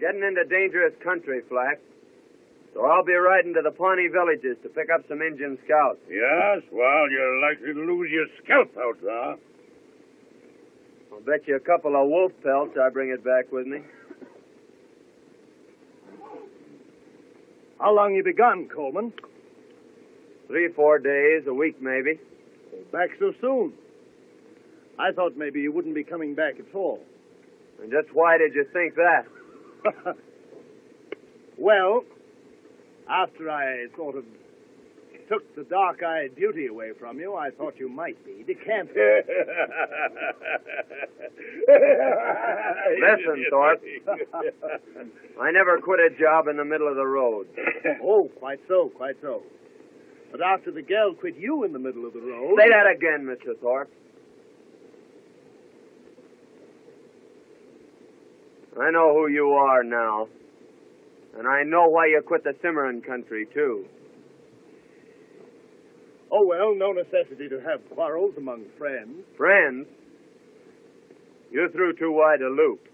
Getting into dangerous country, Flack. So I'll be riding to the Pawnee villages to pick up some Indian scouts. Yes, well, you're likely to lose your scalp out there. I'll bet you a couple of wolf pelts I bring it back with me. How long you be gone, Coleman? Three, four days, a week maybe. Back so soon. I thought maybe you wouldn't be coming back at all. And just why did you think that? well, after I sort of took the dark eyed beauty away from you, I thought you might be decamped. Listen, Thorpe. I never quit a job in the middle of the road. oh, quite so, quite so. But after the girl quit you in the middle of the road. Say that again, Mr. Thorpe. I know who you are now. And I know why you quit the Cimarron country, too. Oh, well, no necessity to have quarrels among friends. Friends? You threw too wide a loop.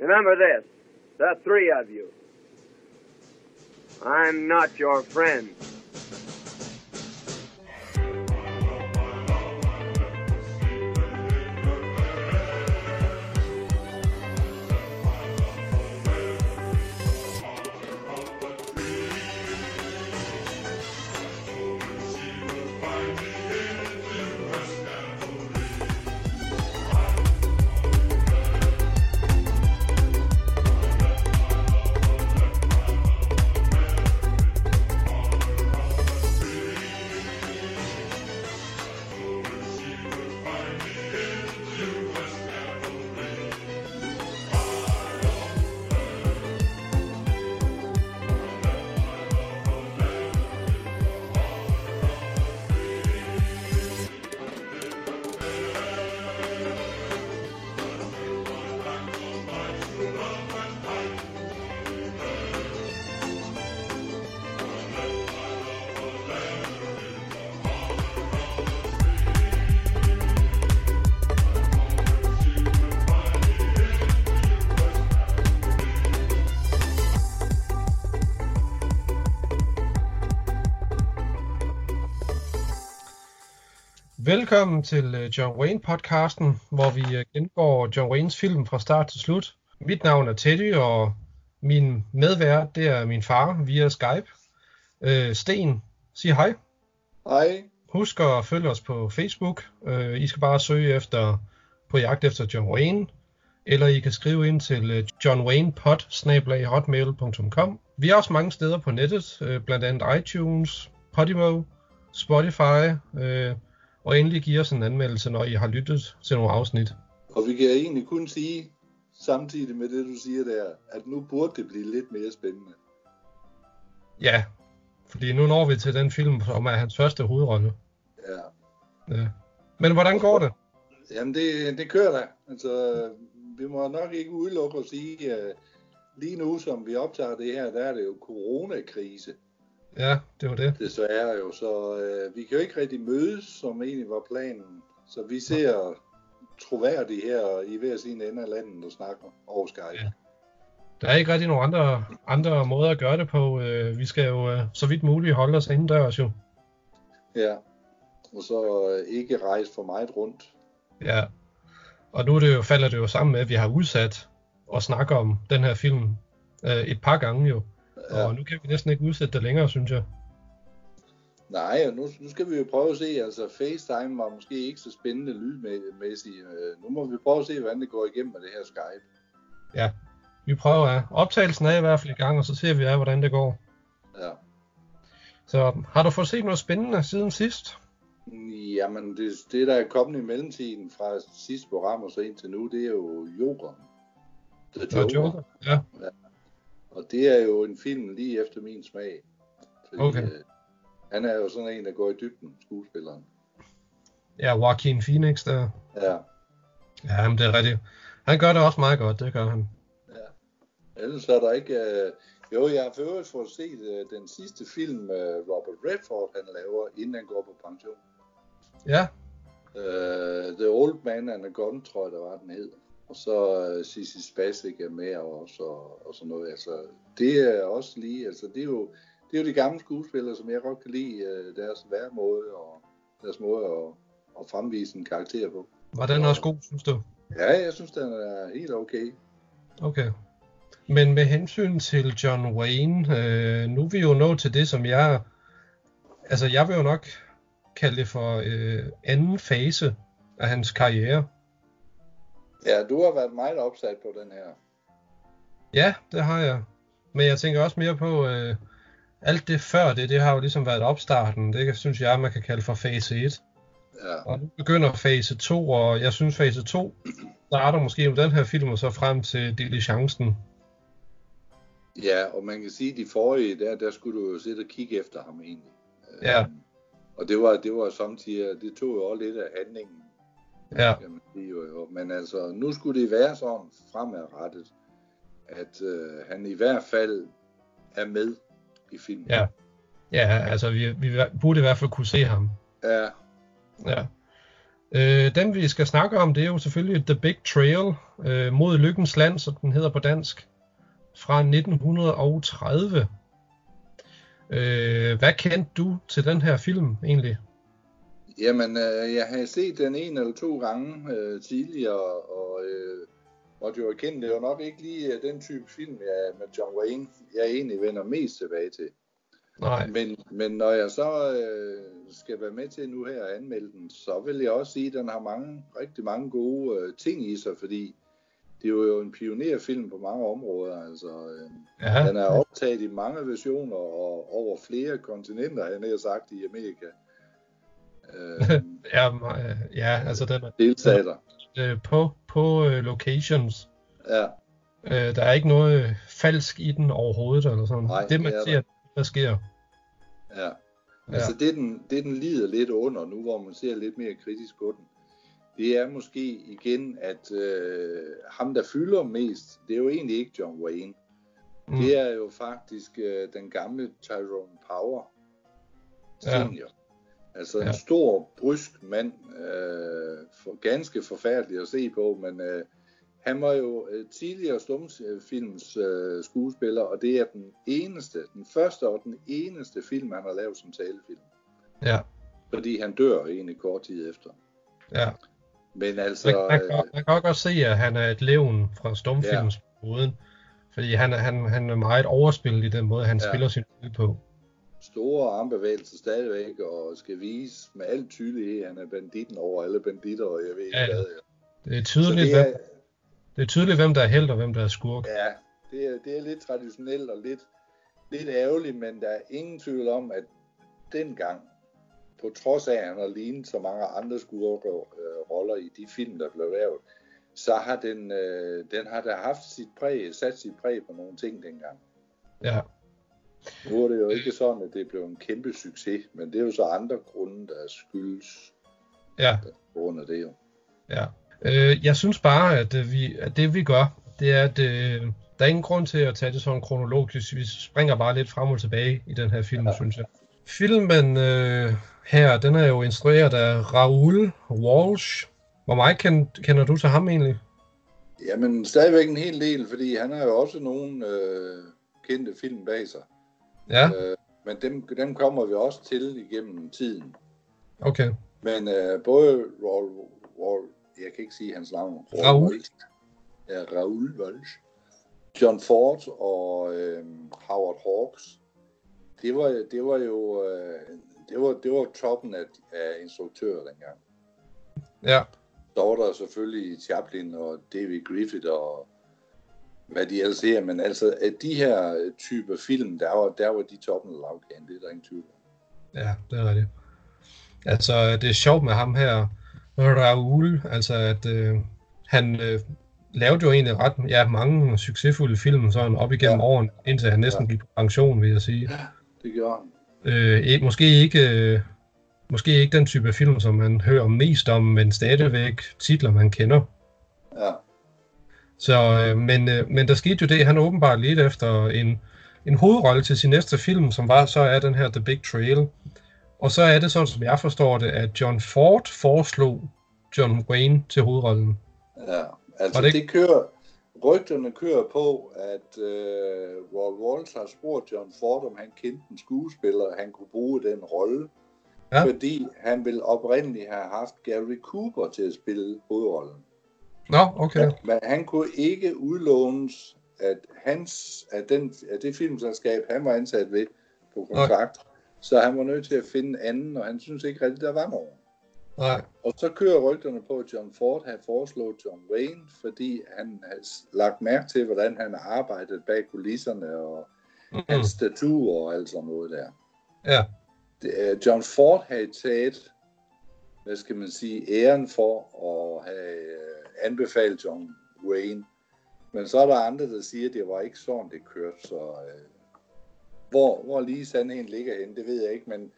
Remember this the three of you. I'm not your friend. Velkommen til øh, John Wayne-podcasten, hvor vi øh, gengår John Waynes film fra start til slut. Mit navn er Teddy, og min medvært, det er min far via Skype. Øh, Sten, sig hej. Hej. Husk at følge os på Facebook. I skal bare søge efter på jagt efter John Wayne, eller I kan skrive ind til johnwaynepod.hotmail.com. Vi er også mange steder på nettet, blandt andet iTunes, Podimo, Spotify, og endelig give os en anmeldelse, når I har lyttet til nogle afsnit. Og vi kan egentlig kun sige, samtidig med det, du siger der, at nu burde det blive lidt mere spændende. Ja, fordi nu når vi til den film, som er hans første hovedrolle. Ja. ja. Men hvordan går det? Jamen, det, det kører da. Altså, vi må nok ikke udelukke at sige, at lige nu, som vi optager det her, der er det jo coronakrise. Ja, det var det. Desværre jo, så øh, vi kan jo ikke rigtig mødes, som egentlig var planen. Så vi ser troværdige her i hver sin ende af landet og snakker over Skype. Ja. Der er ikke rigtig nogen andre, andre måder at gøre det på. Øh, vi skal jo øh, så vidt muligt holde os indendørs jo. Ja, og så øh, ikke rejse for meget rundt. Ja, og nu er det jo, falder det jo sammen med, at vi har udsat og snakke om den her film øh, et par gange jo. Ja. Og nu kan vi næsten ikke udsætte det længere, synes jeg. Nej, og nu, nu skal vi jo prøve at se, altså FaceTime var måske ikke så spændende lydmæssigt. Øh, nu må vi prøve at se, hvordan det går igennem med det her Skype. Ja, vi prøver at optagelsen er i hvert fald i gang, og så ser vi af, hvordan det går. Ja. Så har du fået set noget spændende siden sidst? Jamen, det, det der er kommet i mellemtiden fra sidste program og så indtil nu, det er jo Joker. The Joker. Joker. Ja. ja. Og det er jo en film lige efter min smag. Fordi, okay. Øh, han er jo sådan en, der går i dybden, skuespilleren. Ja, Joaquin Phoenix der. Ja. Ja, men det er rigtigt. Han gør det også meget godt, det gør han. Ja. Ellers er der ikke... Øh... Jo, jeg har for for at se øh, den sidste film, øh, Robert Redford han laver, inden han går på pension. Ja. Uh, The Old Man and a Gun, tror jeg, der var den hed. Og så uh, Sissy Spacek er med og, og sådan noget. Altså, det er også lige, altså det er jo, det er jo de gamle skuespillere, som jeg godt kan lide uh, deres væremåde og deres måde at, at fremvise en karakter på. Var den også god, synes du? Ja, jeg synes, den er helt okay. Okay. Men med hensyn til John Wayne, øh, nu er vi jo nået til det, som jeg... Altså, jeg vil jo nok kalde det for øh, anden fase af hans karriere. Ja, du har været meget opsat på den her. Ja, det har jeg. Men jeg tænker også mere på, øh, alt det før det, det har jo ligesom været opstarten. Det synes jeg, man kan kalde for fase 1. Ja. Og nu begynder fase 2, og jeg synes fase 2 starter måske med den her film, og så frem til diligencen. Ja, og man kan sige, at de forrige, der, der skulle du jo sidde og kigge efter ham egentlig. Ja. Øhm, og det var, det var samtidig, det tog jo også lidt af handlingen, Ja, kan man sige jo. jo. Men altså, nu skulle det være sådan fremadrettet, at øh, han i hvert fald er med i filmen. ja. Ja, altså vi, vi burde i hvert fald kunne se ham. Ja, Ja. Øh, den vi skal snakke om, det er jo selvfølgelig The Big Trail øh, mod Lykkens Land, som den hedder på dansk, fra 1930. Øh, hvad kendte du til den her film egentlig? Jamen, øh, jeg har set den en eller to gange øh, tidligere, og øh, måtte jo erkende, det var nok ikke lige øh, den type film jeg, med John Wayne, jeg egentlig vender mest tilbage til. Nej, Men, men når jeg så øh, skal være med til nu her at anmelde den, så vil jeg også sige, at den har mange, rigtig mange gode øh, ting i sig, fordi det er jo en pionerfilm på mange områder. Altså, øh, ja, den er optaget i mange versioner og over flere kontinenter, han har sagt, i Amerika. Øh, ja, øh, ja, altså den er delstater. øh, på, på øh, locations. Ja, Øh, der er ikke noget øh, falsk i den overhovedet, eller sådan. Nej, det man det er ser, der sker. ja. Altså det den, det, den lider lidt under nu, hvor man ser lidt mere kritisk på den, det er måske igen, at øh, ham, der fylder mest, det er jo egentlig ikke John Wayne. Mm. Det er jo faktisk øh, den gamle Tyrone Power Ja. Altså en Ja. stor, brysk mand, øh, for, ganske forfærdelig at se på, men øh, han var jo øh, tidligere stumfilms øh, skuespiller, og det er den eneste, den første og den eneste film, han har lavet som talefilm. Ja, Fordi han dør egentlig kort tid efter. ja. Men Man, altså, man, kan, øh, man kan også godt se, at han er et levn fra stumfilmsperioden. Fordi han, han, han er meget overspillet i den måde, han Ja. spiller sin film på. Store armbevægelser stadigvæk, og skal vise med al tydelighed, at han er banditten over alle banditter, og jeg ved ikke Ja, hvad. Det er Så tydeligt, det er, hvem, det er tydeligt, hvem der er held og hvem der er skurk. ja, det er, det er lidt traditionelt og lidt, lidt ærgerligt, men der er ingen tvivl om, at dengang, på trods af, at han har lignet så mange andre skurke øh, roller i de film, der blev lavet, så har den, øh, den har da haft sit præg, sat sit præg på nogle ting dengang. Ja, Nu er det jo ikke sådan, at det blev en kæmpe succes, men det er jo så andre grunde, der skyldes ja, grund af det jo. ja. Øh, jeg synes bare, at, øh, vi, at det vi gør, det er, at øh, der er ingen grund til at tage det sådan kronologisk. Vi springer bare lidt frem og tilbage i den her film, ja. synes jeg. Filmen øh, her, den er jo instrueret af Raoul Walsh. Hvor meget kend, kender du til ham egentlig? Jamen stadigvæk en hel del, fordi han har jo også nogle øh, kendte film bag sig. Ja, Øh, men dem, dem kommer vi også til igennem tiden. okay. Men øh, både Raul, Raul, jeg kan ikke sige hans navn. Raoul. Walsh. Ja, Raoul Walsh. John Ford og øh, Howard Hawks. Det var, det var jo øh, det var, det var toppen af, af instruktører dengang. Ja, Så var der selvfølgelig Chaplin og David Griffith og hvad de ellers her, men altså af de her typer film, der var, der var de toppen af lavkagen, det er der ingen tvivl ja, det er rigtigt. Altså, det er sjovt med ham her, Raoul, altså at øh, han øh, lavede jo egentlig ret ja, mange succesfulde film sådan op igennem Ja. ja. årene, indtil han næsten Ja. gik på pension, vil jeg sige. Det gjorde han. Øh, ikke- måske ikke øh, måske ikke den type film, som man hører mest om, men stadigvæk titler, man kender. Ja, Så, øh, men, øh, men der skete jo det, han åbenbart lidt efter en, en hovedrolle til sin næste film, som var så er den her The Big Trail. Og så er det sådan, som jeg forstår det, at John Ford foreslog John Wayne til hovedrollen. ja. Altså, det det, kører, rygterne kører på, at øh, Roy Walsh har spurgt John Ford, om han kendte en skuespiller, han kunne bruge den rolle. Ja. Fordi han ville oprindeligt have haft Gary Cooper til at spille hovedrollen. Nå, okay. Men han kunne ikke udlånes, at, hans, at, den, at det filmselskab, han var ansat ved på kontrakt, så han var nødt til at finde en anden, og han synes ikke rigtigt, der var nogen. Nej. Og så kører rygterne på, at John Ford havde foreslået John Wayne, fordi han havde lagt mærke til, hvordan han arbejdede bag kulisserne, og Mm. hans statuer og alt sådan noget der. Ja. Det, øh, John Ford havde taget, hvad skal man sige, æren for at have anbefalet John Wayne. Men så er der andre, der siger, at det var ikke sådan, det kørte. Så øh, hvor, hvor lige sandheden ligger henne, det ved jeg ikke. Men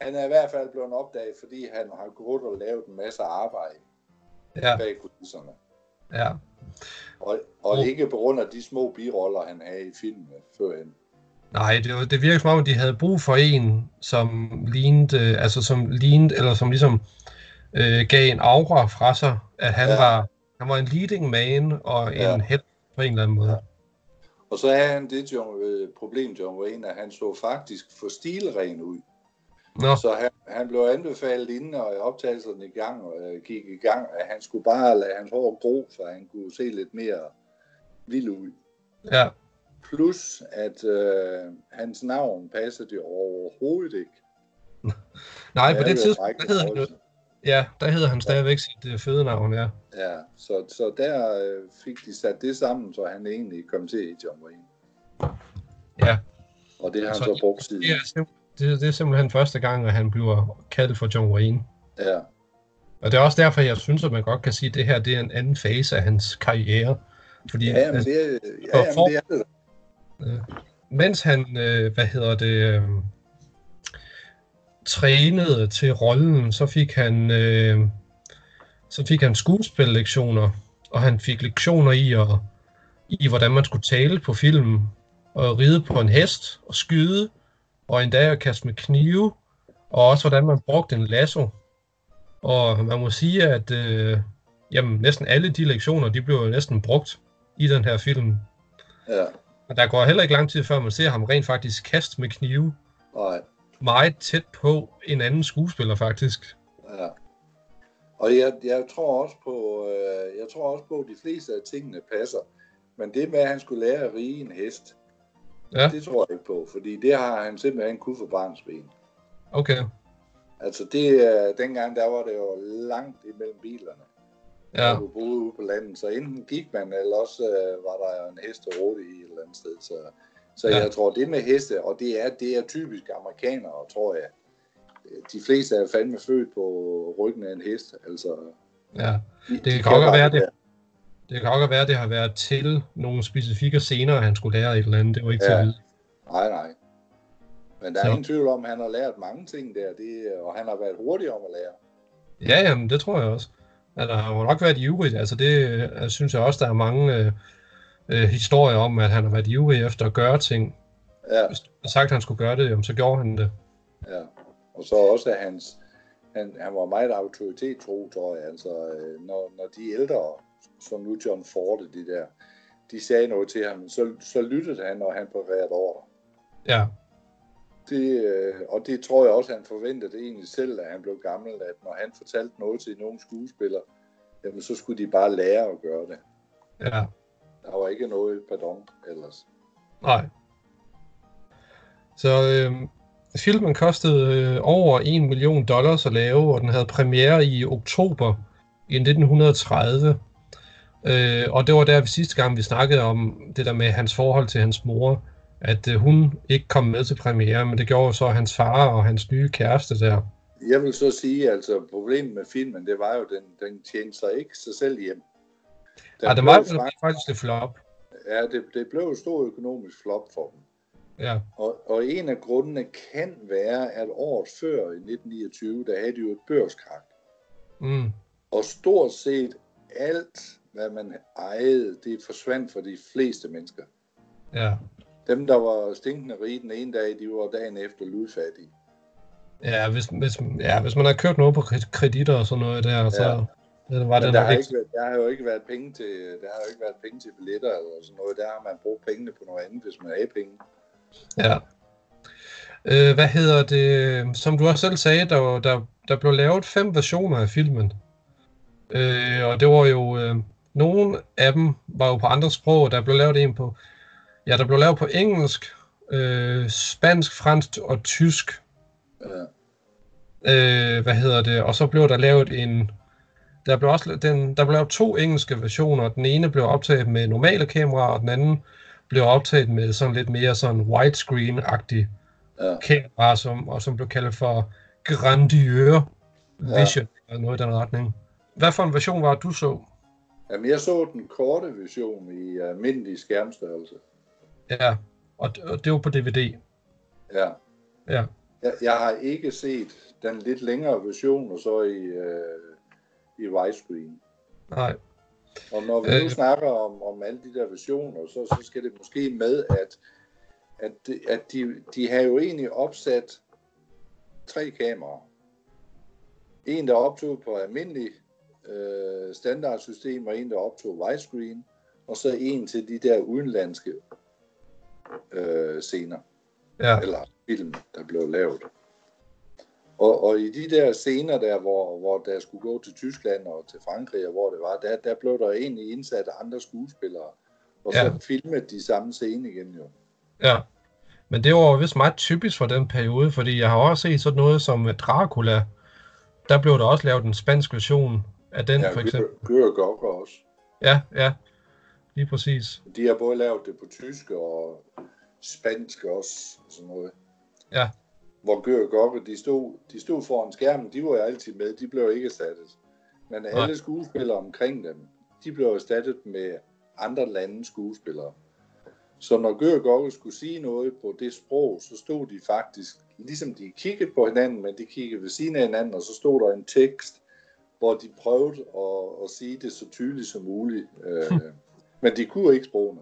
han er i hvert fald blevet opdaget, fordi han har gået og lavet en masse arbejde Ja. bag kulisserne. Ja. Og, og Oh. ikke på grund af de små biroller, han havde i filmene førhen. Nej, det, var- det virker som om, de havde brug for en, som lignede, altså som lignede, eller som ligesom øh, gav en aura fra sig, at han, ja. var, han var en leading man og en Ja. ja. held på en eller anden måde. Ja. Og så havde han det John, øh, problem, John Wayne, at han så faktisk for stilren ud. Nå, Så han, han blev anbefalet inden og optagelserne i gang og øh, gik i gang, at han skulle bare lade hans hår gro, så han kunne se lidt mere vild ud. ja. Plus, at øh, hans navn passede det overhovedet ikke. Nej, på det tidspunkt, der hedder han jo. Ja, der hedder han stadigvæk sit øh, fødenavn, ja. Ja, så, så der øh, fik de sat det sammen, så han egentlig kom til i John Wayne. Ja. Og det har han Så så brugt siden. Det er, sim- det, det er simpelthen første gang, at han bliver kaldt for John Wayne. Ja, Og det er også derfor, jeg synes, at man godt kan sige, at det her det er en anden fase af hans karriere. Fordi ja, men altså, det, er- ja, jamen, for- det er det. mens han, øh, hvad hedder det, øh, trænede til rollen, så fik han, øh, så fik han skuespillektioner, og han fik lektioner i, at, i hvordan man skulle tale på film, og ride på en hest, og skyde, og endda at kaste med knive, og også hvordan man brugte en lasso. Og man må sige, at øh, jamen, næsten alle de lektioner, de blev jo næsten brugt i den her film. Ja, Og der går heller ikke lang tid, før man ser ham rent faktisk kaste med knive nej. Meget tæt på en anden skuespiller, faktisk. Ja. Og jeg, jeg tror også på, øh, jeg tror også på, at de fleste af tingene passer. Men det med, at han skulle lære at rige en hest, Ja. det tror jeg ikke på, fordi det har han simpelthen kun for barnsben. Okay. Altså det, øh, dengang der var det jo langt imellem bilerne, Ja, du boede ude på landet. Så enten gik man, eller også øh, var der en hest råde i et eller andet sted. Så, så Ja. jeg tror, det med heste, og det er, det er typisk amerikanere, tror jeg. De fleste er fandme født på ryggen af en hest. Altså, ja. de, Det de kan godt være, det det- kan godt være, det har været til nogle specifikke scener, han skulle lære et eller andet. Det var ikke Ja. til at vide. Nej, nej. Men der er Så. ingen tvivl om, at han har lært mange ting der, det, og han har været hurtig om at lære. Ja, jamen, det tror jeg også. At der har jo nok været ivrig. Altså det øh, synes jeg også, der er mange øh, øh, historier om, at han har været ivrig efter at gøre ting. Ja, Hvis har sagt, at han skulle gøre det, jamen, så gjorde han det. ja. Og så også, at hans, han, han var meget autoritet tro, tror jeg. Altså, øh, når, når de ældre, som nu John Ford, de der, de sagde noget til ham, så, så lyttede han, og han parerede over. Ja, Det, øh, og det tror jeg også, han forventede egentlig selv, da han blev gammel, at når han fortalte noget til nogle skuespillere, jamen så skulle de bare lære at gøre det. ja. Der var ikke noget pardon ellers. Nej. Så øh, filmen kostede øh, over 1 million dollars at lave, og den havde premiere i oktober i 1930. Øh, og det var der sidste gang, vi snakkede om det der med hans forhold til hans mor, at øh, hun ikke kom med til premiere, men det gjorde så hans far og hans nye kæreste der. Jeg vil så sige, altså problemet med filmen, det var jo, den, den tjente sig ikke sig selv hjem. Den Ja, det blev var fakt- faktisk et flop. Ja, det, det blev et stor økonomisk flop for dem. Ja, Og, og en af grundene kan være, at året før i 1929, der havde de jo et børskrak. mm, Og stort set alt, hvad man ejede, det forsvandt for de fleste mennesker. ja. Dem, der var stinkende rige den ene dag, de var dagen efter ludfattige. Ja hvis, hvis, ja, hvis man har købt noget på kred- kreditter og sådan noget der, så, Ja. Eller var Men det der nok har, ikke? været- der har jo ikke været penge til, der har jo ikke været penge til billetter eller sådan noget. Der har man brugt pengene på noget andet, hvis man havde penge. Ja. Øh, hvad hedder det? Som du også selv sagde, der, der, der blev lavet fem versioner af filmen. Øh, og det var jo... Øh, nogle af dem var jo på andre sprog. Der blev lavet en på... Ja, der blev lavet på engelsk, øh, spansk, fransk og tysk. Ja. Øh, hvad hedder det? Og så blev der lavet en... Der blev også den, der blev to engelske versioner. Den ene blev optaget med normale kameraer, og den anden blev optaget med sådan lidt mere sådan widescreen-agtig Ja. kamera, som, og som blev kaldt for Grandiøre Ja. Vision, eller noget i den retning. Hvad for en version var det, du så? Jamen, jeg så den korte version i almindelig skærmstørrelse. Ja, og, og det var på DVD. Ja. Ja, Jeg, jeg har ikke set den lidt længere version, og så i, øh, i widescreen. nej. Og når vi nu Øh. snakker om, om alle de der versioner, så, så skal det måske med, at, at, at de, de har jo egentlig opsat tre kameraer. En, der optog på almindelig øh, standardsystem, og en, der optog widescreen, og så en til de der udenlandske øh, scener, Ja, eller film, der blev lavet. Og, og i de der scener der, hvor, hvor der skulle gå til Tyskland og til Frankrig, og hvor det var, der, der blev der egentlig indsat andre skuespillere, og så Ja. ja. filmet de samme scene igen jo. ja. Men det var vist meget typisk for den periode, fordi jeg har også set sådan noget som Dracula. Der blev der også lavet en spansk version af den, Ja, for eksempel. Gør Gokker også. Ja, ja. Lige præcis. De har både lavet det på tysk og spansk også, og sådan noget. Ja. Hvor Gør Gokke, de stod, de stod foran skærmen, de var jo altid med, de blev ikke erstattet. Men Nej. alle skuespillere omkring dem, de blev erstattet med andre landes skuespillere. Så når Gør Gokke skulle sige noget på det sprog, så stod de faktisk, ligesom de kiggede på hinanden, men de kiggede ved siden af hinanden, og så stod der en tekst, hvor de prøvede at, at sige det så tydeligt som muligt. Øh, men de kunne ikke sprogene.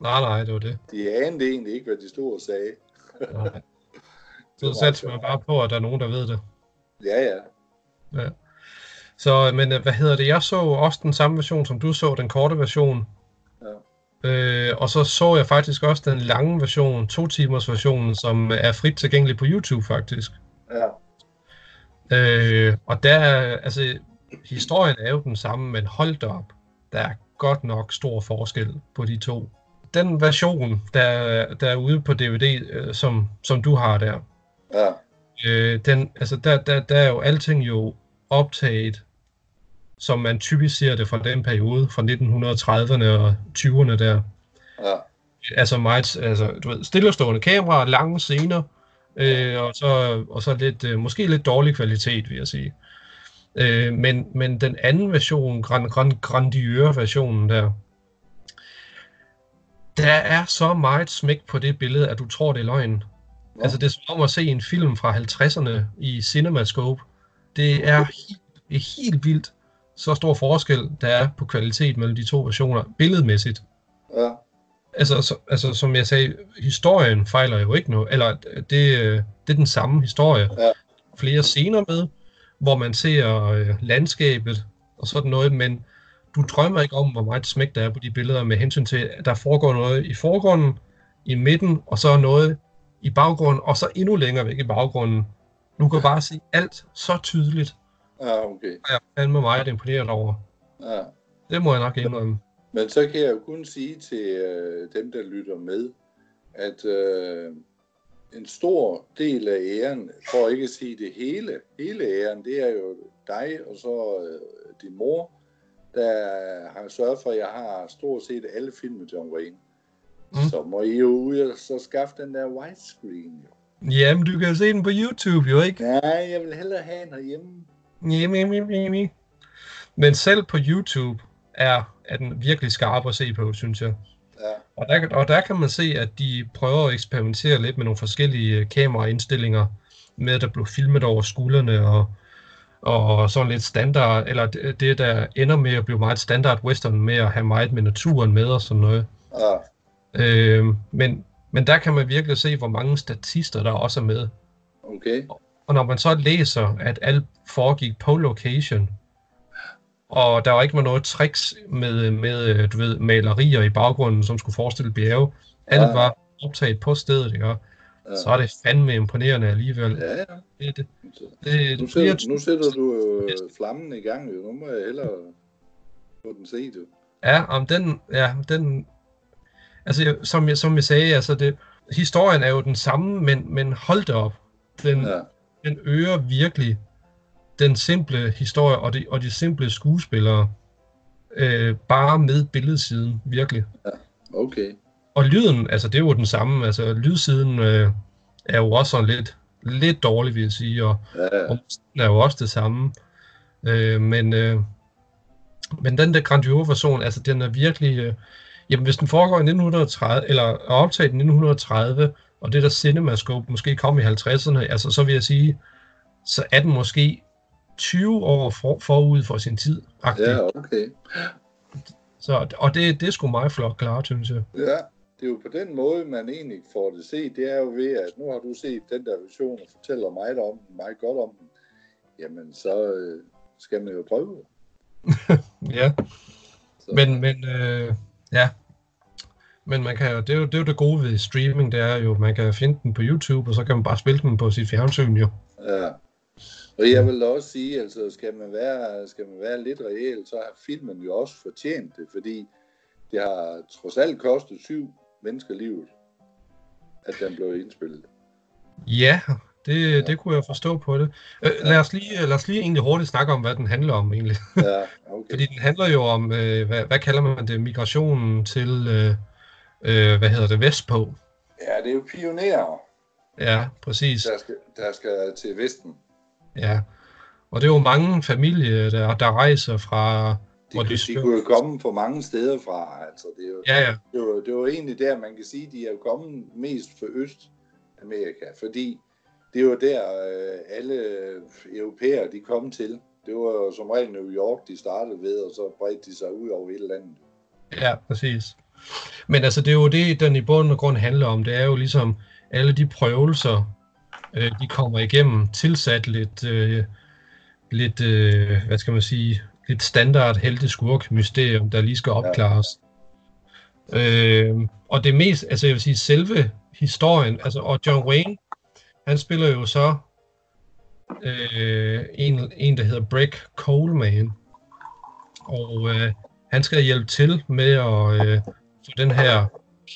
Nej, nej, det var det. De anede egentlig ikke, hvad de stod og sagde. Nej. Så satser man bare på, at der er nogen, der ved det. Ja, ja. Så, men øh, hvad hedder det? Jeg så også den samme version, som du så, den korte version. Ja. Øh, og så så jeg faktisk også den lange version, to timers version, som er frit tilgængelig på YouTube faktisk. ja. Øh, og der, er- altså, historien er jo den samme, men hold da op, der er godt nok stor forskel på de to. Den version, der, der er ude på DVD, øh, som, som du har der, ja. øh, den, altså der, der, der er jo alting jo optaget, som man typisk ser det fra den periode, fra 1930'erne og 20'erne der. ja. Altså meget, altså, du ved, stillestående kamera, lange scener, øh, og, så, og så lidt, øh, måske lidt dårlig kvalitet, vil jeg sige. Øh, men, men den anden version, grand, grand, grandiøre versionen der, der er så meget smæk på det billede, at du tror, det er løgn. Nå. Altså, det er som om at se en film fra 50'erne i CinemaScope. Det er helt, helt vildt, så stor forskel, der er på kvalitet mellem de to versioner, billedmæssigt. ja. Altså, så, altså, som jeg sagde, historien fejler jo ikke noget, eller det, det er den samme historie. Ja. Flere scener med, hvor man ser øh, landskabet og sådan noget, men du drømmer ikke om, hvor meget smæk der er på de billeder med hensyn til, at der foregår noget i forgrunden, i midten, og så noget i baggrunden, og så endnu længere væk i baggrunden. Du kan bare se alt så tydeligt, Ja, okay. og jeg er fandme meget imponeret over. Ja. Det må jeg nok indrømme. Men så kan jeg jo kun sige til øh, dem, der lytter med, at øh, en stor del af æren, for ikke at sige det hele, hele æren, det er jo dig og så øh, din mor, der har sørget for, at jeg har stort set alle film med John Wayne. Mm. Så må I jo ud og så skaffe den der widescreen. Jo. Jamen, du kan se den på YouTube, jo ikke? Nej, jeg vil hellere have den herhjemme. Jimmy, jimmy, jimmy. Men selv på YouTube er, er den virkelig skarp at se på, synes jeg. Ja, Og der, og der kan man se, at de prøver at eksperimentere lidt med nogle forskellige øh, kameraindstillinger, med at der blev filmet over skuldrene og, og sådan lidt standard, eller det, det der ender med at blive meget standard western med at have meget med naturen med og sådan noget. ja, Øh, men, men der kan man virkelig se, hvor mange statister der også er med. okay. Og når man så læser, at alt foregik på location, og der var ikke noget tricks med, med øh, du ved, malerier i baggrunden, som skulle forestille bjerge. Alt Nej. var optaget på stedet, ikke? Ja. så er det fandme imponerende alligevel. Ja, ja. Det, det, det, Nu sætter, nu sætter du jo flammen i gang, jo. Nu må jeg hellere få den set, jo. Ja, om den, ja, den, altså jeg- som jeg, som jeg sagde, altså det, historien er jo den samme, men, men hold da op, den, Ja, den øger virkelig den simple historie og de, og de simple skuespillere, øh, bare med billedsiden, virkelig. okay. Og lyden, altså det er jo den samme, altså lydsiden øh, er jo også sådan lidt, lidt dårlig, vil jeg sige, og, Ja, ja. og er jo også det samme. Øh, men, øh, men den der grandiose version, altså den er virkelig... Øh, jamen hvis den foregår i 1930, eller er optaget i 1930, og det der CinemaScope måske kom i 50'erne, altså så vil jeg sige, så er den måske 20 år for, forud for sin tid. Ja, Ja. okay. Så, og det, det er sgu meget flot klart, synes jeg. Ja, det er jo på den måde, man egentlig får det set. Det er jo ved, at nu har du set den der version og fortæller mig om den, meget godt om den. Jamen, så øh, skal man jo prøve. Ja. Så, Men, men øh, ja. Men man kan, jo- det, er jo, det er jo det gode ved streaming, det er jo, man kan finde den på YouTube, og så kan man bare spille den på sit fjernsyn jo. Ja. Og jeg vil også sige, altså skal man være, skal man være lidt reel, så har filmen jo også fortjent det, fordi det har trods alt kostet syv mennesker livet, at den blev indspillet. Ja, det, det kunne jeg forstå på det. Øh, lad, os lige, lad os lige egentlig hurtigt snakke om, hvad den handler om egentlig. Ja, okay. Fordi den handler jo om, øh, hvad, hvad kalder man det, migrationen til, øh, øh, hvad hedder det, vestpå. Ja, det er jo pionerer, Ja, præcis. der skal, der skal til Vesten. Ja. Og det er jo mange familier, der, der rejser fra... De, hvor de, de kunne jo komme fra mange steder fra, altså det er jo, Ja, ja. det var, det var egentlig der, man kan sige, de er jo kommet mest fra Østamerika, fordi det var der, øh, alle europæere, de kom til. Det var som regel New York, de startede ved, og så bredte de sig ud over hele landet. Ja, præcis. Men altså, det er jo det, den i bund og grund handler om. Det er jo ligesom alle de prøvelser, øh, de kommer igennem, tilsat lidt, øh, lidt øh, hvad skal man sige, lidt standard helte-skurk mysterium, der lige skal opklares. Ja. Øh, og det mest, altså jeg vil sige, selve historien, altså, og John Wayne, han spiller jo så øh, en, en, der hedder Breck Coleman. Og øh, han skal hjælpe til med at øh, få den her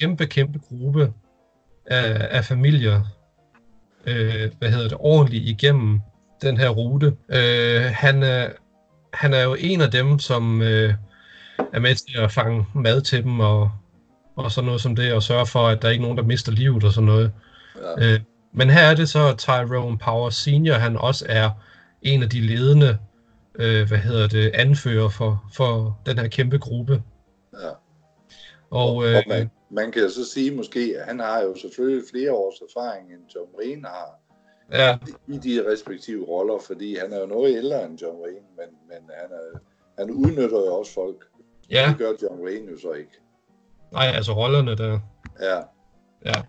kæmpe, kæmpe gruppe af, af familier, øh, hvad hedder det, ordentligt igennem den her rute. Øh, han, er, han er jo en af dem, som øh, er med til at fange mad til dem og, og sådan noget som det, og sørge for, at der er ikke nogen, der mister livet og sådan noget. Ja. Øh, men her er det så, Tyrone Power Senior, han også er en af de ledende, øh, hvad hedder det, anfører for, for den her kæmpe gruppe. Ja. Og, øh, og man, man kan så sige måske, at han har jo selvfølgelig flere års erfaring, end John Wayne har ja, i de respektive roller, fordi han er jo noget ældre end John Wayne, men, men han, er, han udnytter jo også folk. ja, Det gør John Wayne jo så ikke. nej, altså rollerne der. Ja, Ja.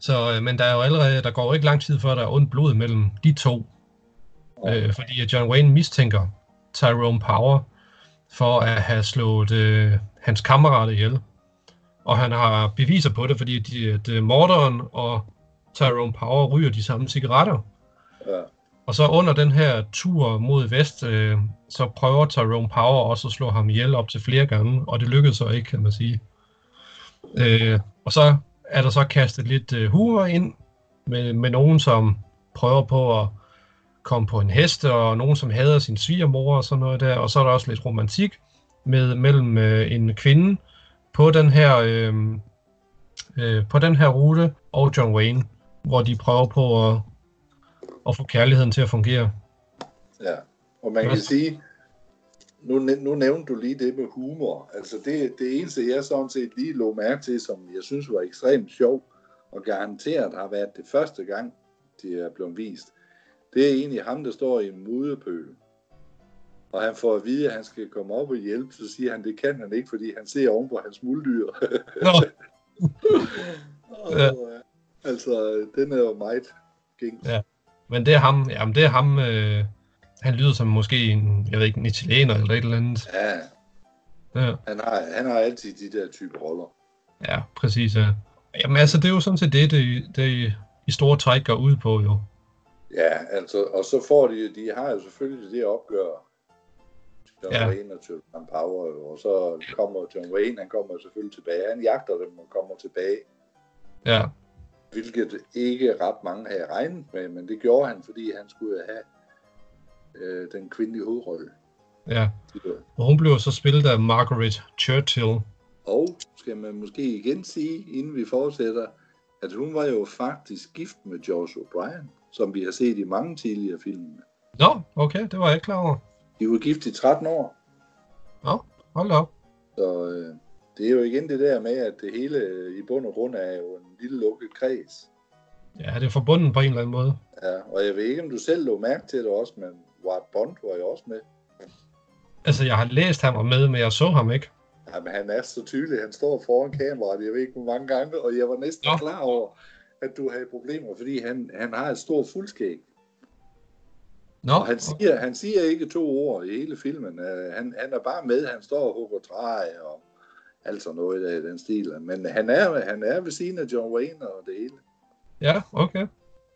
Så, øh, men der er jo allerede, der går ikke lang tid før, der er ondt blod mellem de to. Øh, fordi John Wayne mistænker Tyrone Power for at have slået øh, hans kammerater ihjel. Og han har beviser på det, fordi de, at, øh, morderen og Tyrone Power ryger de samme cigaretter. ja, Og så under den her tur mod vest, øh, så prøver Tyrone Power også at slå ham ihjel op til flere gange, og det lykkedes så ikke, kan man sige. Øh, og så er der så kastet lidt øh, humor ind med, med nogen, som prøver på at komme på en hest, og nogen, som hader sin svigermor og sådan noget der, og så er der også lidt romantik med, mellem øh, en kvinde på den her øh, øh, på den her rute og John Wayne, hvor de prøver på at, at få kærligheden til at fungere. ja. Og man kan sige, nu, nu nævnte du lige det med humor. Altså det, det eneste, jeg sådan set lige lå mærke til, som jeg synes var ekstremt sjov, og garanteret har været det første gang, de er blevet vist, det er egentlig ham, der står i en mudepøl. Og han får at vide, at han skal komme op og hjælpe, så siger han, det kan han ikke, fordi han ser oven på hans muldyr. Nå, Ja. Og, altså, den er jo meget gængs. Ja. men det er ham, jamen det er ham, øh, han lyder som måske en, jeg ved ikke, en italiener eller et eller andet. Ja, Ja, han har, han har altid de der type roller. ja præcis. Ja. Jamen altså, det er jo sådan set det, det, det i store træk går ud på jo. Ja, altså, og så får de, de har jo selvfølgelig det opgør, John Ja. Wayne og John Power, og så kommer John Wayne, han kommer selvfølgelig tilbage, han jagter dem og kommer tilbage, Ja, hvilket ikke ret mange havde regnet med, men det gjorde han, fordi han skulle have øh, den kvindelige hovedrolle. ja. Og hun blev så spillet af Margaret Churchill. Og skal man måske igen sige, inden vi fortsætter, at hun var jo faktisk gift med George O'Brien, som vi har set i mange tidligere film. Nå, okay, det var jeg ikke klar over. De var gift i 13 år, Nå, hold op. så øh, det er jo igen det der med, at det hele øh, i bund og grund er jo en lille lukket kreds. Ja, det er forbundet på en eller anden måde. Ja, og jeg ved ikke, om du selv lå mærke til det også, men Ward Bond var jo også med. Altså, jeg har læst ham og med, men jeg så ham ikke. Jamen, han er så tydelig. Han står foran kameraet, jeg ved ikke hvor mange gange, og jeg var næsten Nå. klar over, at du havde problemer, fordi han, han har et stort fuldskæg. Nå, Og han siger, han siger ikke to ord i hele filmen. Uh, han, han er bare med, han står og hugger træ og alt sådan noget af den stil. Men han er, han er ved siden af John Wayne og det hele. ja, okay.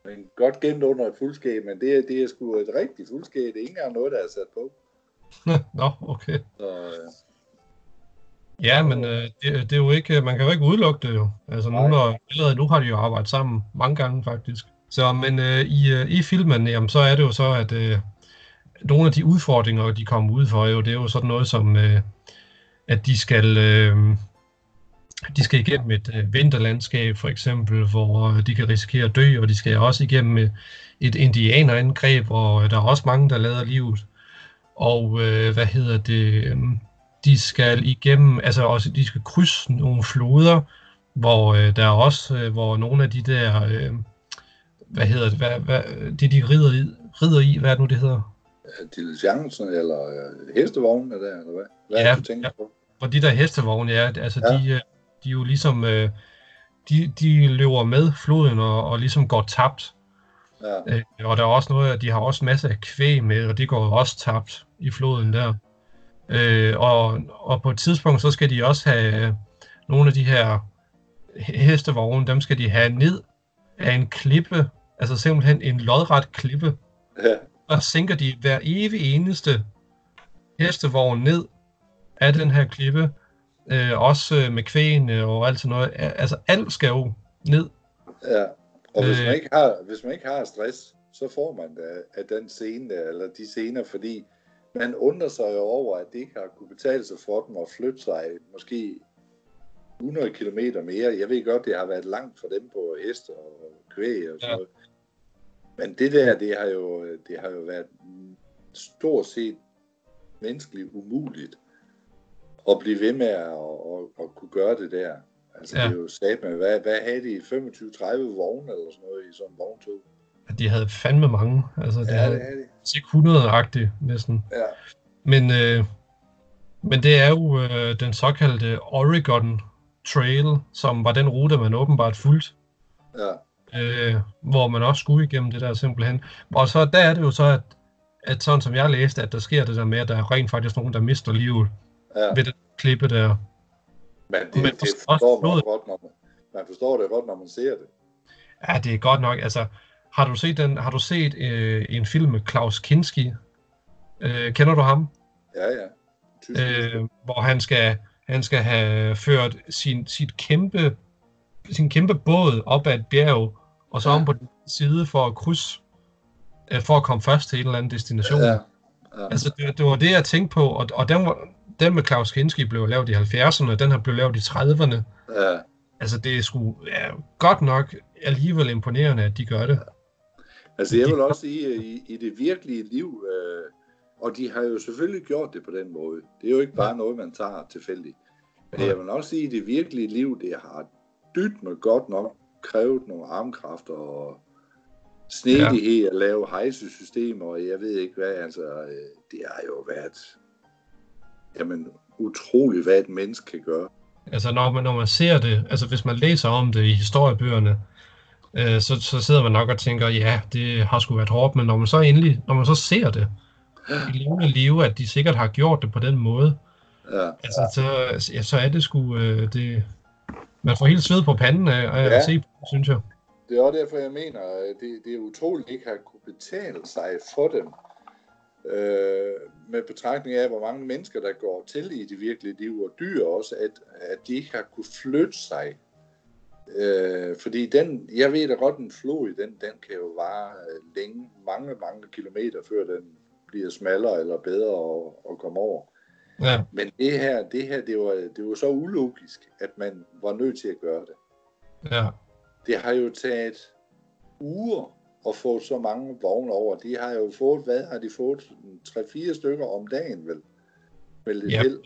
Men godt gemt under et fuldskæg, men det er, det er sgu et rigtigt fuldskæg. Det er ikke engang noget, der er sat på. Nå, okay. Så, uh, Ja, men øh, det, det er jo ikke, man kan jo ikke udelukke det jo. Altså nu, når, allerede nu har de jo arbejdet sammen mange gange faktisk. Så, men øh, i, øh, i filmen, jamen, så er det jo så, at øh, nogle af de udfordringer, de kommer ud for, jo, det er jo sådan noget som, øh, at de skal, øh, de skal igennem et øh, vinterlandskab for eksempel, hvor øh, de kan risikere at dø, og de skal også igennem et, et indianerangreb, hvor øh, der er også mange, der lader livet. Og øh, hvad hedder det? Øh, de skal igennem, altså også, de skal krydse nogle floder, hvor øh, der er også, øh, hvor nogle af de der, øh, hvad hedder det, hvad, hvad, det de rider i, rider i, hvad er det nu det hedder? diligencen eller uh, hestevognene der, eller hvad? Hvad er Ja, det, du tænker ja. på? Hvor de der hestevogne, ja, altså Ja. de, øh, de jo ligesom, øh, de, de løber med floden og, og ligesom går tabt. Ja, Øh, og der er også noget, at de har også masser af kvæg med, og det går også tabt i floden der. Øh, og, og på et tidspunkt, så skal de også have øh, nogle af de her he- hestevogne, dem skal de have ned af en klippe, altså simpelthen en lodret klippe, ja, og sænker de hver evig eneste hestevogn ned af den her klippe, øh, også øh, med kvægene og alt sådan noget. Altså alt skal jo ned. ja. Og hvis Øh. man, ikke har, hvis man ikke har stress, så får man da af den scene eller de scener, fordi man undrer sig jo over, at det ikke har kunne betale sig for dem at flytte sig måske 100 km mere. Jeg ved godt, det har været langt for dem på heste og kvæg og sådan Ja. noget. Men det der, det har jo, det har jo været stort set menneskeligt umuligt at blive ved med at, at, at kunne gøre det der. Altså, Ja. ja. det er jo sat med, hvad, hvad havde de? 25-30 vogne eller sådan noget i sådan en vogntog? De havde fandme mange. Altså, det Ja, havde det havde de. ikke 100-agtigt næsten. Ja. Men, øh, men det er jo øh, den såkaldte Oregon Trail, som var den rute, man åbenbart fulgte, Ja, øh, hvor man også skulle igennem det der simpelthen. Og så der er det jo så, at, at sådan som jeg læste, at der sker det der med, at der er rent faktisk nogen, der mister livet ja. ved den klippe der. Men det, Men det forstår- man godt, når man, man forstår det godt, når man ser det. Ja, det er godt nok. Altså, har du set, den, har du set øh, en film med Klaus Kinski? Øh, kender du ham? Ja, ja. Tysk, øh, hvor han skal, han skal have ført sin, sit kæmpe, sin kæmpe båd op ad et bjerg, og så Ja. om på den side for at krydse, øh, for at komme først til en eller anden destination. Ja. ja. Altså, det, det var det, jeg tænkte på, og, og den, var, den med Klaus Kinski blev lavet i 70'erne, den her blev lavet i 30'erne. ja. Altså, det er sgu ja, godt nok alligevel imponerende, at de gør det. Altså, jeg vil også sige, i, i det virkelige liv, øh, og de har jo selvfølgelig gjort det på den måde. Det er jo ikke bare noget, man tager tilfældigt. Men Nej. jeg vil også sige, at i det virkelige liv, det har dybt med godt nok krævet nogle armkræfter og snedighed ja. at lave hejsesystemer, og jeg ved ikke hvad, altså, øh, det har jo været, jamen, utroligt, hvad et menneske kan gøre. Altså når man, når man ser det, altså hvis man læser om det i historiebøgerne, øh, så, så sidder man nok og tænker, ja, det har sgu været hårdt, men når man så endelig, når man så ser det, i levende live, at de sikkert har gjort det på den måde. Ja. Altså, så, ja, så er det sgu... Øh, det, man får helt sved på panden af, af Ja. at se på, synes jeg. Det er også derfor, jeg mener, at det, det er utroligt ikke har kunne betale sig for dem. Øh, med betragtning af, hvor mange mennesker, der går til i det virkelige liv, og dyr også, at, at de ikke har kunne flytte sig. Øh, fordi den, jeg ved da godt, en flod, den, den kan jo vare øh, længe, mange, mange kilometer, før den bliver smallere eller bedre at, at komme over. Ja, Men det her, det her, det var, det var så ulogisk, at man var nødt til at gøre det. ja. Det har jo taget uger at få så mange vogne over. De har jo fået, hvad har de fået? 3-4 stykker om dagen, vel? Vel lidt Ja. held.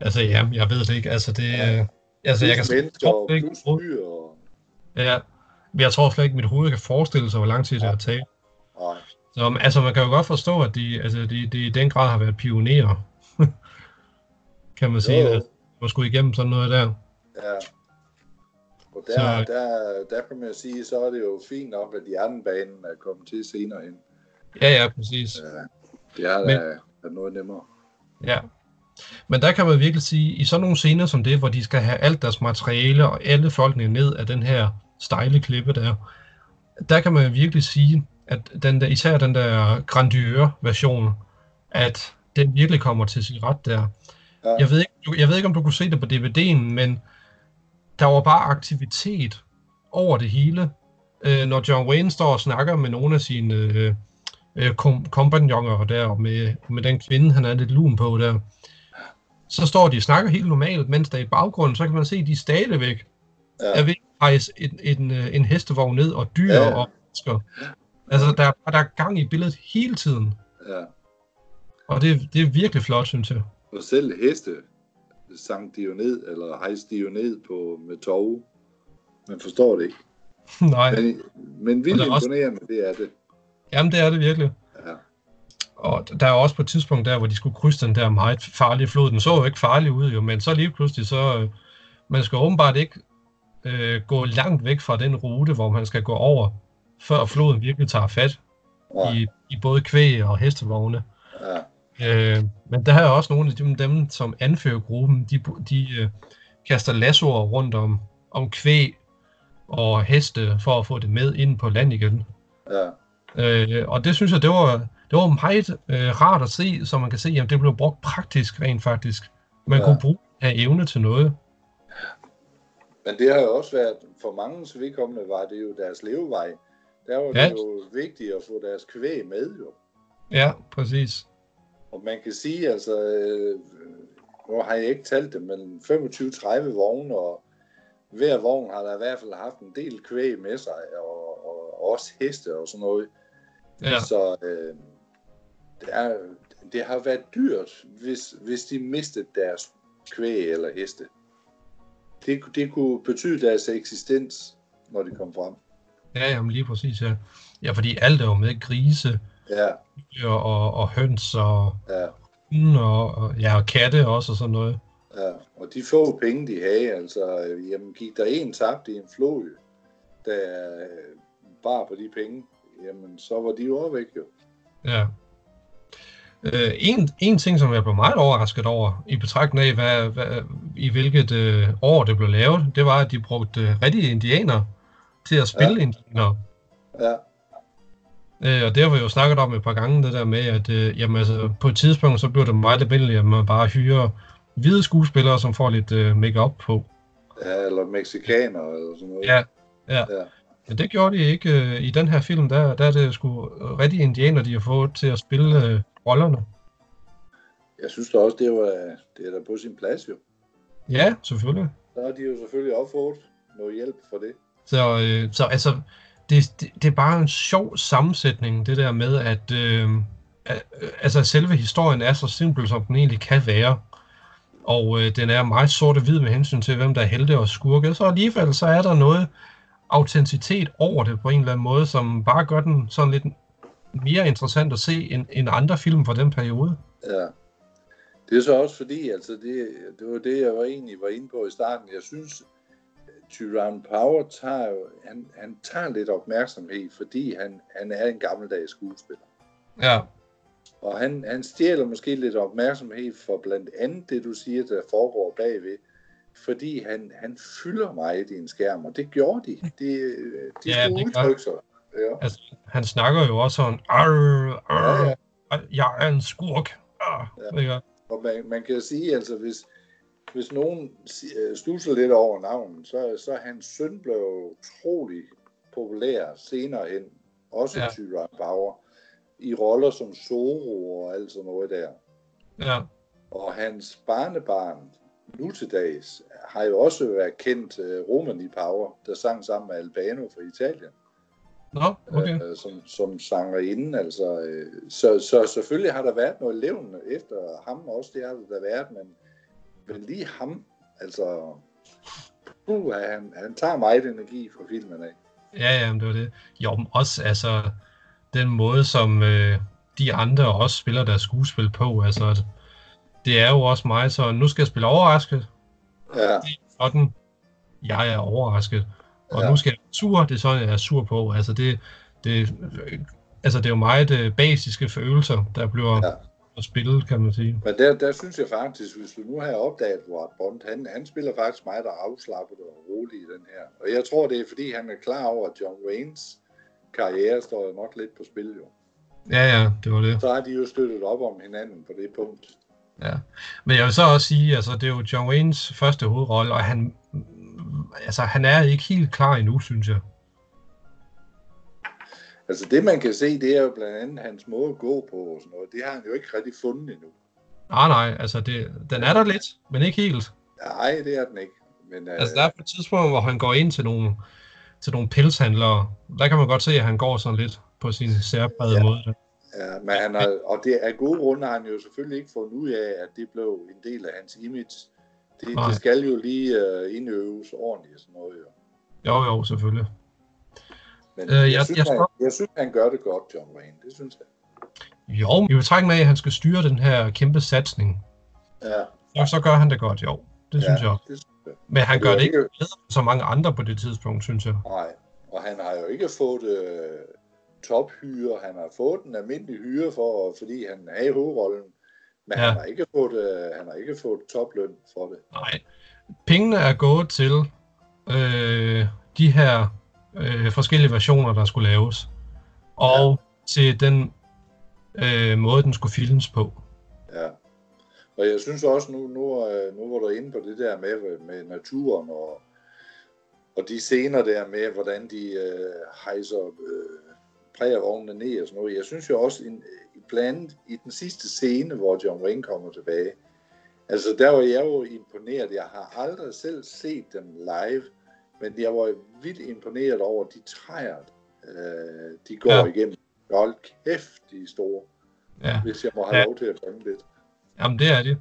Altså, ja, jeg ved det ikke. Altså, det... Ja. Øh, altså, jeg kan mennesker og ikke... plus dyr. Og... Ja, men jeg tror slet ikke, mit hoved kan forestille sig, hvor lang tid det har taget. Nej, Så, altså, man kan jo godt forstå, at de, altså, de, de i den grad har været pionerer. kan man sige, jo. at man skulle igennem sådan noget der. ja. Og der, Så- der, der kan man sige, så er det jo fint nok, at jernbanen er kommet til senere hen. Ja, ja, præcis. Ja, det har Men- da været noget nemmere. Ja. Men der kan man virkelig sige, i sådan nogle scener som det, hvor de skal have alt deres materiale og alle folkene ned af den her stejle klippe der, der kan man virkelig sige, at den der, især den der grandiøre version, at den virkelig kommer til sin ret der. Ja. Jeg, ved ikke, jeg ved ikke, om du kunne se det på DVD'en, men der var bare aktivitet over det hele. Øh, når John Wayne står og snakker med nogle af sine øh, øh, kom- kompagnoner der, og med, med den kvinde, han er lidt lun på der, så står de og snakker helt normalt, mens der i baggrunden, så kan man se, at de stadigvæk Ja. er ved at rejse en, en, øh, en hestevogn ned, og dyr Ja, og mennesker. Altså, der, er- der er gang i billedet hele tiden, Ja. og det, det er virkelig flot, synes jeg. Og selv heste sang de jo ned, eller hejste de jo ned på, med tog. Man forstår det ikke. Nej, Men, men vildt er også- imponerende, det er det. jamen det er det virkelig. Ja. Og der er også på et tidspunkt der, hvor de skulle krydse den der meget farlige flod. Den så jo ikke farlig ud, jo, men så lige pludselig, så øh, man skal åbenbart ikke øh, gå langt væk fra den rute, hvor man skal gå over, før floden virkelig tager fat Ja. i, i både kvæg og hestevogne. Ja. Øh, men der er også nogle af dem, dem som anfører gruppen, de, de øh, kaster lassoer rundt om, om kvæg og heste for at få det med ind på land igen. ja. Øh, og det synes jeg, det var, det var meget øh, rart at se, så man kan se, at det blev brugt praktisk rent faktisk. Man Ja. kunne bruge af evne til noget. Men det har jo også været, for mange vedkommende var det jo deres levevej. Der var Ja. det jo vigtigt at få deres kvæg med jo. Ja, præcis. Og man kan sige, altså, øh, nu har jeg ikke talt det, men 25-30 vogne, og hver vogn har der i hvert fald haft en del kvæg med sig, og, og, og også heste og sådan noget. Ja, Så øh, det, er, det har været dyrt, hvis, hvis de mistede deres kvæg eller heste. Det, det kunne betyde deres eksistens, når de kom frem. ja jamen lige præcis, ja. Ja, fordi alt er jo med grise Ja, dyr og, og høns og ja, og, og, ja, og katte også og sådan noget. ja. Og de få penge, de havde, altså, øh, jamen, gik der en tabt i en flod, der øh, bare på de penge, jamen, så var de jo også væk, jo. Ja. Øh, en, en ting, som jeg blev meget overrasket over, i betragtning af, hvad, hvad, i hvilket øh, år det blev lavet, det var, at de brugte øh, rigtige indianer til at spille ja. indianer. Ja, Øh, og det har vi jo snakket om et par gange, det der med, at øh, jamen, altså, på et tidspunkt, så blev det meget almindeligt, at man bare hyrer hvide skuespillere, som får lidt øh, make-up på. ja eller mexikaner eller sådan noget. Ja, ja. Ja. Men det gjorde de ikke øh, i den her film. Der, der er det sgu rigtige indianer, de har fået til at spille øh, rollerne. Jeg synes da også, det, var, det er da på sin plads, jo. Ja, selvfølgelig. Så har de jo selvfølgelig også fået noget hjælp for det. Så, øh, så altså, det, det, det er bare en sjov sammensætning, det der med, at øh, at, øh, altså, selve historien er så simpel, som den egentlig kan være. Og øh, den er meget sort og hvid med hensyn til, hvem der er helte og skurke. Så alligevel så er der noget autenticitet over det på en eller anden måde, som bare gør den sådan lidt mere interessant at se end, end andre film fra den periode. Ja. Det er så også fordi, altså det, det var det, jeg var egentlig var inde på i starten. Jeg synes, Tyrone Power tager jo, han, han tager lidt opmærksomhed, fordi han, han er en gammeldags skuespiller. Ja, Og han, han stjæler måske lidt opmærksomhed for blandt andet det, du siger, der foregår bagved. Fordi han, han fylder meget i en skærm, og det gjorde de. De, de Ja, skulle det udtrykke sig. Ja. Altså, han snakker jo også sådan, arr, arr, Ja, ja. jeg er en skurk. Arr, Ja. ikke? Og man, man kan sige, altså hvis, hvis nogen øh, stusser lidt over navnet, så, så hans søn blev utrolig populær senere hen. Også Ja. Tyrann Bauer. I roller som Zoro og alt sådan noget der. Ja, Og hans barnebarn, nu til dags, har jo også været kendt uh, Romani Power, der sang sammen med Albano fra Italien. nå, okay. øh, som, som sangerinde. Altså, øh, så, så selvfølgelig har der været noget levende efter ham også, det har der været, men, men lige ham, altså, uh, han, han tager meget energi fra filmen af. Ja, ja, men det var det. Jo, men også altså, den måde, som øh, de andre også spiller deres skuespil på, altså, det er jo også mig, så nu skal jeg spille overrasket, Ja, sådan, jeg er overrasket, og Ja. nu skal jeg være sur, det er sådan, jeg er sur på, altså det, det, altså det er jo meget øh, basiske følelser, der bliver Ja. Ja. spillet, kan man sige. men der, der synes jeg faktisk, hvis du nu har opdaget Ward Bond, han, han spiller faktisk meget afslappet og rolig i den her. Og jeg tror, det er fordi, han er klar over, at John Waynes karriere står jo nok lidt på spil jo. Ja, ja, det var det. Så har de jo støttet op om hinanden på det punkt. Ja. Men jeg vil så også sige, altså det er jo John Waynes første hovedrolle, og han, altså, han er ikke helt klar endnu, synes jeg. Altså det man kan se, det er jo blandt andet hans måde at gå på og sådan noget. Det har han jo ikke rigtig fundet endnu. Nej, nej, altså det, den er der lidt, men ikke helt. Nej, det er den ikke. Men, Altså der er på et tidspunkt, hvor han går ind til nogle, til nogle pilshandlere, der kan man godt se, at han går sådan lidt på sin særprægede Ja. måde. ja, men han har, og det er gode grunde har han jo selvfølgelig ikke fundet ud af, at det blev en del af hans image. Det, Nej. det skal jo lige uh, indøves ordentligt og sådan noget. Jo. Jo, jo, selvfølgelig. Men Øh, jeg, jeg- synes, jeg han, jeg synes, han gør det godt, John Wayne. Det synes jeg. Jo, i betragtning af, at han skal styre den her kæmpe satsning, Ja, så, så gør han det godt, jo. Det synes ja, jeg også. Det synes jeg. Men han Og gør det ikke bedre end så mange andre på det tidspunkt, synes jeg. Nej, og han har jo ikke fået øh, tophyre. Han har fået en almindelig hyre, for, fordi han er i hovedrollen. Men ja. han, har ikke fået, øh, han har ikke fået topløn for det. Nej. Pengene er gået til øh, de her øh, forskellige versioner, der skulle laves. Og ja. til den øh, måde, den skulle filmes på. Ja. Og jeg synes også, nu, nu, øh, nu var du inde på det der med, med naturen og, og de scener der med, hvordan de øh, hejser øh, prærievognene ned og sådan noget. Jeg synes jo også, en, blandt andet i den sidste scene, hvor John Wayne kommer tilbage, altså der var jeg jo imponeret. Jeg har aldrig selv set dem live, men jeg var vildt imponeret over de træer, øh, de går Ja. igennem. Hold kæft, de er store, Ja. hvis jeg må have Ja. lov til at drømme lidt. Jamen, det er det.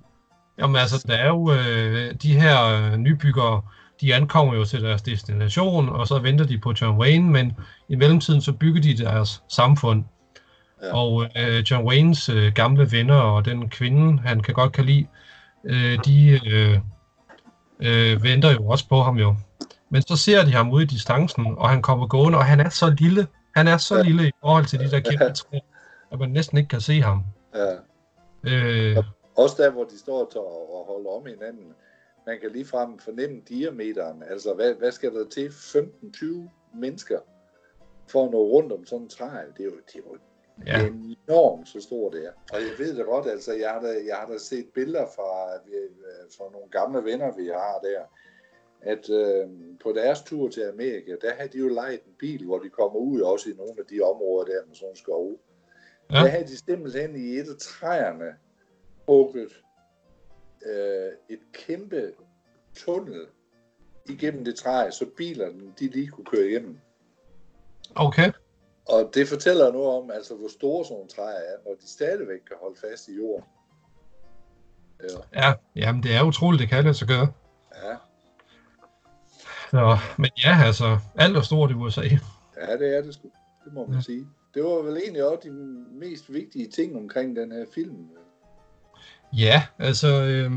Jamen, altså, der er jo øh, de her øh, nybyggere, de ankommer jo til deres destination, og så venter de på John Wayne, men i mellemtiden så bygger de deres samfund. Ja. Ja. Og øh, John Waynes øh, gamle venner og den kvinde, han kan godt kan lide, øh, de øh, øh, venter jo også på ham jo. Men så ser de ham ude i distancen, og han kommer gående, og han er så lille. Han er så ja. Lille i forhold til de der kæmpe træer, at man næsten ikke kan se ham. Ja. Øh, Også der, hvor de står og, og holder om hinanden. Man kan ligefrem fornemme diameteren. Altså, hvad, hvad skal der til? 15-20 mennesker for at nå rundt om sådan en træ. Det er jo, det er jo ja. enormt, så stort det er. Og jeg ved det godt, altså, jeg har da, jeg har da set billeder fra, vi- fra nogle gamle venner, vi har der, at øh, på deres tur til Amerika, der havde de jo lejet en bil, hvor de kommer ud også i nogle af de områder der med sådan skove. Ja. Ja. Der havde de simpelthen i et af træerne hugget øh, et kæmpe tunnel igennem det træ, så bilerne de lige kunne køre igennem. Okay. Og det fortæller noget om, altså, hvor store sådan nogle træer er, når de stadigvæk kan holde fast i jorden. Ja, Ja, jamen det er utroligt, det kan lade sig gøre. ja, Så, men ja, altså, alt er stort i USA. ja det er det sgu. Det må man Ja. sige. Det var vel egentlig også de mest vigtige ting omkring den her film. Ja, altså, øh,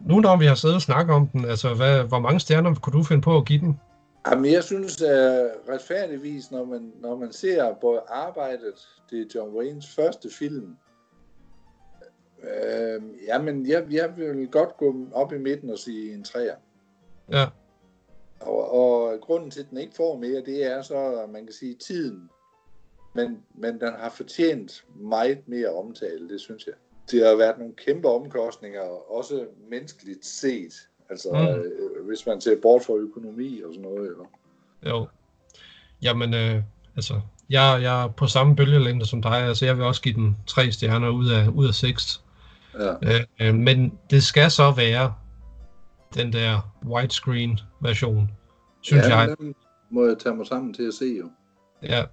nu når vi har siddet og snakket om den, altså, hvad, hvor mange stjerner kunne du finde på at give den? Jamen, jeg synes at retfærdigvis, når man, når man ser både arbejdet, det er John Waynes første film, øh, jamen, jeg, jeg vil godt gå op i midten og sige en træer. Ja. Og, og grunden til, at den ikke får mere, det er så, man kan sige, tiden. Men, men den har fortjent meget mere omtale, det synes jeg. Det har været nogle kæmpe omkostninger, også menneskeligt set. Altså, Mm. øh, hvis man ser bort fra økonomi og sådan noget. Eller? Jo. Jamen, øh, altså, jeg, jeg er på samme bølgelængde som dig. Altså, jeg vil også give den tre stjerner ud af, ud af seks. Ja. Øh, øh, men det skal så være den der widescreen version, synes ja, jeg. den må jeg tage mig sammen til at se jo. Ja.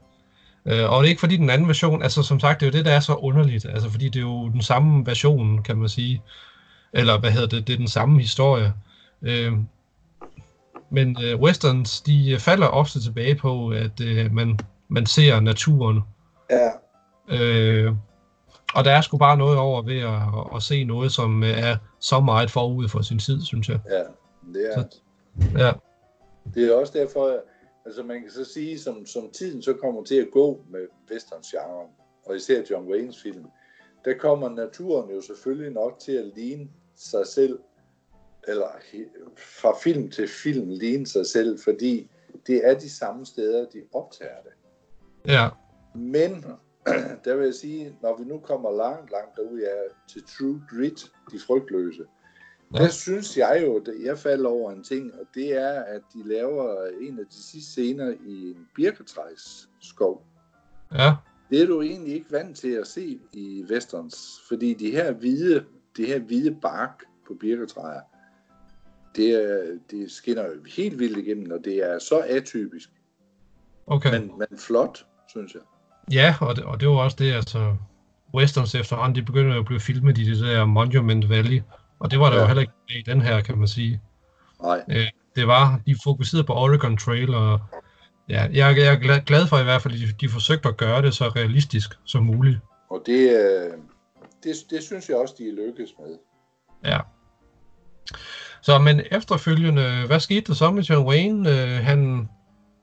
Øh, og det er ikke fordi den anden version, altså som sagt, det er jo det, der er så underligt, altså fordi det er jo den samme version, kan man sige, eller hvad hedder det, det er den samme historie. Øh, men øh, westerns, de falder ofte tilbage på, at øh, man, man ser naturen, Ja, øh, og der er sgu bare noget over ved at, at se noget, som øh, er så meget forud for sin tid, synes jeg. ja. Det er, Ja, det er også derfor, altså man kan så sige, som, som tiden så kommer til at gå med westerns-genren, og især John Waynes film, der kommer naturen jo selvfølgelig nok til at ligne sig selv, eller fra film til film ligne sig selv, fordi det er de samme steder, de optager det. ja, Men der vil jeg sige, når vi nu kommer langt, langt derud ja, til True Grit, de frygtløse, Ja. der synes jeg jo, at jeg falder over en ting, og det er, at de laver en af de sidste scener i en birketræsskov. ja, Det er du egentlig ikke vant til at se i westerns, fordi de her hvide, det her hvide bark på birketræer, det, det skinner jo helt vildt igennem, og det er så atypisk, okay. men, men flot, synes jeg. Ja, og det, og det var også det, altså westerns efterhånden, de begynder jo at blive filmet i det der Monument Valley, og det var der ja. Jo heller ikke i den her, kan man sige. Nej. Det var, de fokuserede på Oregon Trail, og ja, jeg, jeg er glad- glad for i hvert fald, at de, de forsøgte at gøre det så realistisk som muligt. Og det, øh, det, det synes jeg også, de er lykkes med. Ja. Så, men efterfølgende, hvad skete der så med John Wayne? Øh, han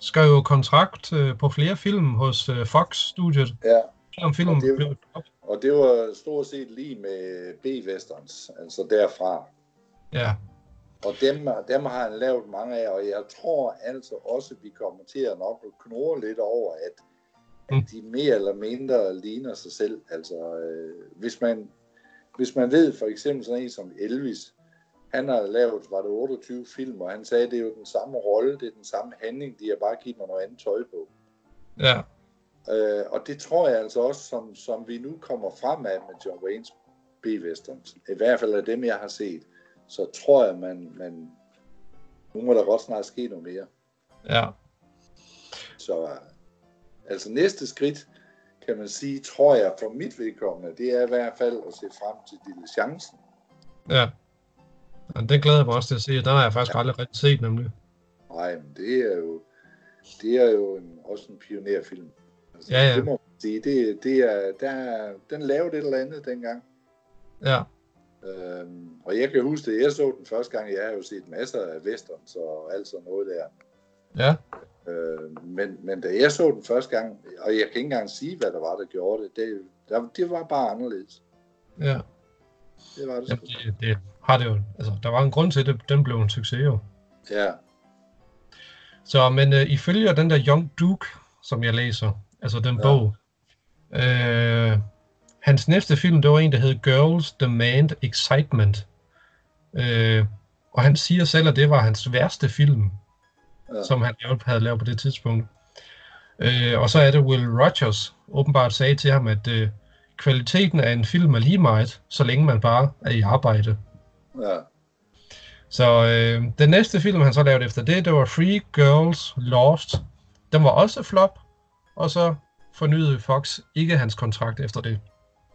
skrev jo kontrakt øh, på flere film hos øh, Fox-studiet, Ja, om filmen Og det- blev og det var stort set lige med B-westerns, altså derfra. Ja, Og dem, dem har han lavet mange af, og jeg tror altså også, at vi kommer til at nok knurre lidt over, at, Mm. at de mere eller mindre ligner sig selv. Altså, øh, hvis, man, hvis man ved for eksempel sådan en som Elvis, han har lavet, var det 28 film, og han sagde, det er jo den samme rolle, det er den samme handling, de har bare givet mig noget andet tøj på. ja, Øh, og det tror jeg altså også, som, som vi nu kommer fremad med John Waynes B-westerns, i hvert fald af dem, jeg har set, så tror jeg, man, man nu må der godt snart ske noget mere. ja, Så altså næste skridt, kan man sige, tror jeg for mit vedkommende, det er i hvert fald at se frem til Diligencen. ja. Og det glæder jeg mig også til at se, og den har jeg faktisk aldrig rigtig set nemlig. Nej, men det er jo, det er jo en, også en pionerfilm. Altså, Ja, ja. Det må man sige. Det, det er, der, den lavede et eller andet dengang. Ja, Øhm, og jeg kan huske det, jeg så den første gang, jeg har jo set masser af westerns og alt sådan noget der. ja, Øh, men, men da jeg så den første gang, og jeg kan ikke engang sige, hvad der var, der gjorde det, det, der, det var bare anderledes. ja. Det var det Jamen, det, det har det jo. Altså, der var en grund til, at det, den blev en succes jo. Ja, Så, men øh, ifølge den der Young Duke, som jeg læser, altså den ja. Bog, øh, hans næste film, det var en, der hed Girls Demand Excitement. Øh, og han siger selv, at det var hans værste film. Ja. som han lavede, havde lavet på det tidspunkt. Øh, og så er det Will Rogers åbenbart sagde til ham, at øh, kvaliteten af en film er lige meget, så længe man bare er i arbejde. Ja, Så øh, den næste film, han så lavede efter det, det var Free Girls Lost. Den var også flop, og så fornyede Fox ikke hans kontrakt efter det.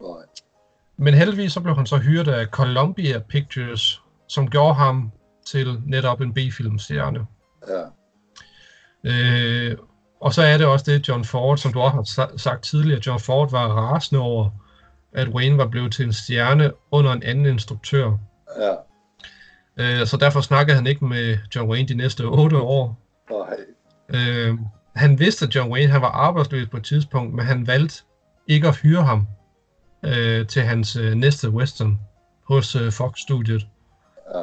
nej. Men heldigvis så blev han så hyret af Columbia Pictures, som gjorde ham til netop en B-filmstjerne. Ja, Øh, og så er det også det, John Ford, som du også har sa- sagt tidligere, John Ford var rasende over, at Wayne var blevet til en stjerne under en anden instruktør. Ja, Øh, så derfor snakkede han ikke med John Wayne de næste otte år. Nej. Øh, han vidste, at John Wayne han var arbejdsløs på et tidspunkt, men han valgte ikke at hyre ham øh, til hans øh, næste western hos øh, Fox-studiet. Ja.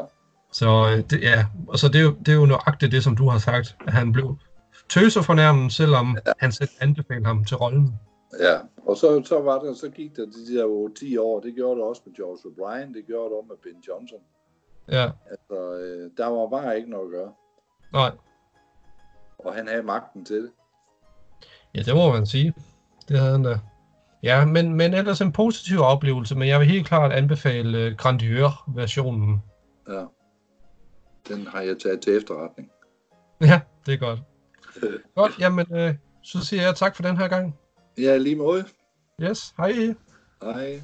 Så øh, det, ja, og så det er, jo, det er jo nøjagtigt det, som du har sagt, at han blev tøsefornærmet, selvom ja. han selv anbefalede ham til rollen. Ja, og så, så var der, så gik der de der 10 år, det gjorde det også med George O'Brien, det gjorde det også med Ben Johnson. Ja, Altså, øh, der var bare ikke noget at gøre. nej. Og han havde magten til det. Ja, det må man sige. Det havde han da. Ja, men, men ellers en positiv oplevelse, men jeg vil helt klart anbefale øh, Grandeur-versionen. Ja. Den har jeg taget til efterretning. Ja, det er godt. Godt, jamen, øh, så siger jeg tak for den her gang. Ja, lige måde. Yes, hej. Hej.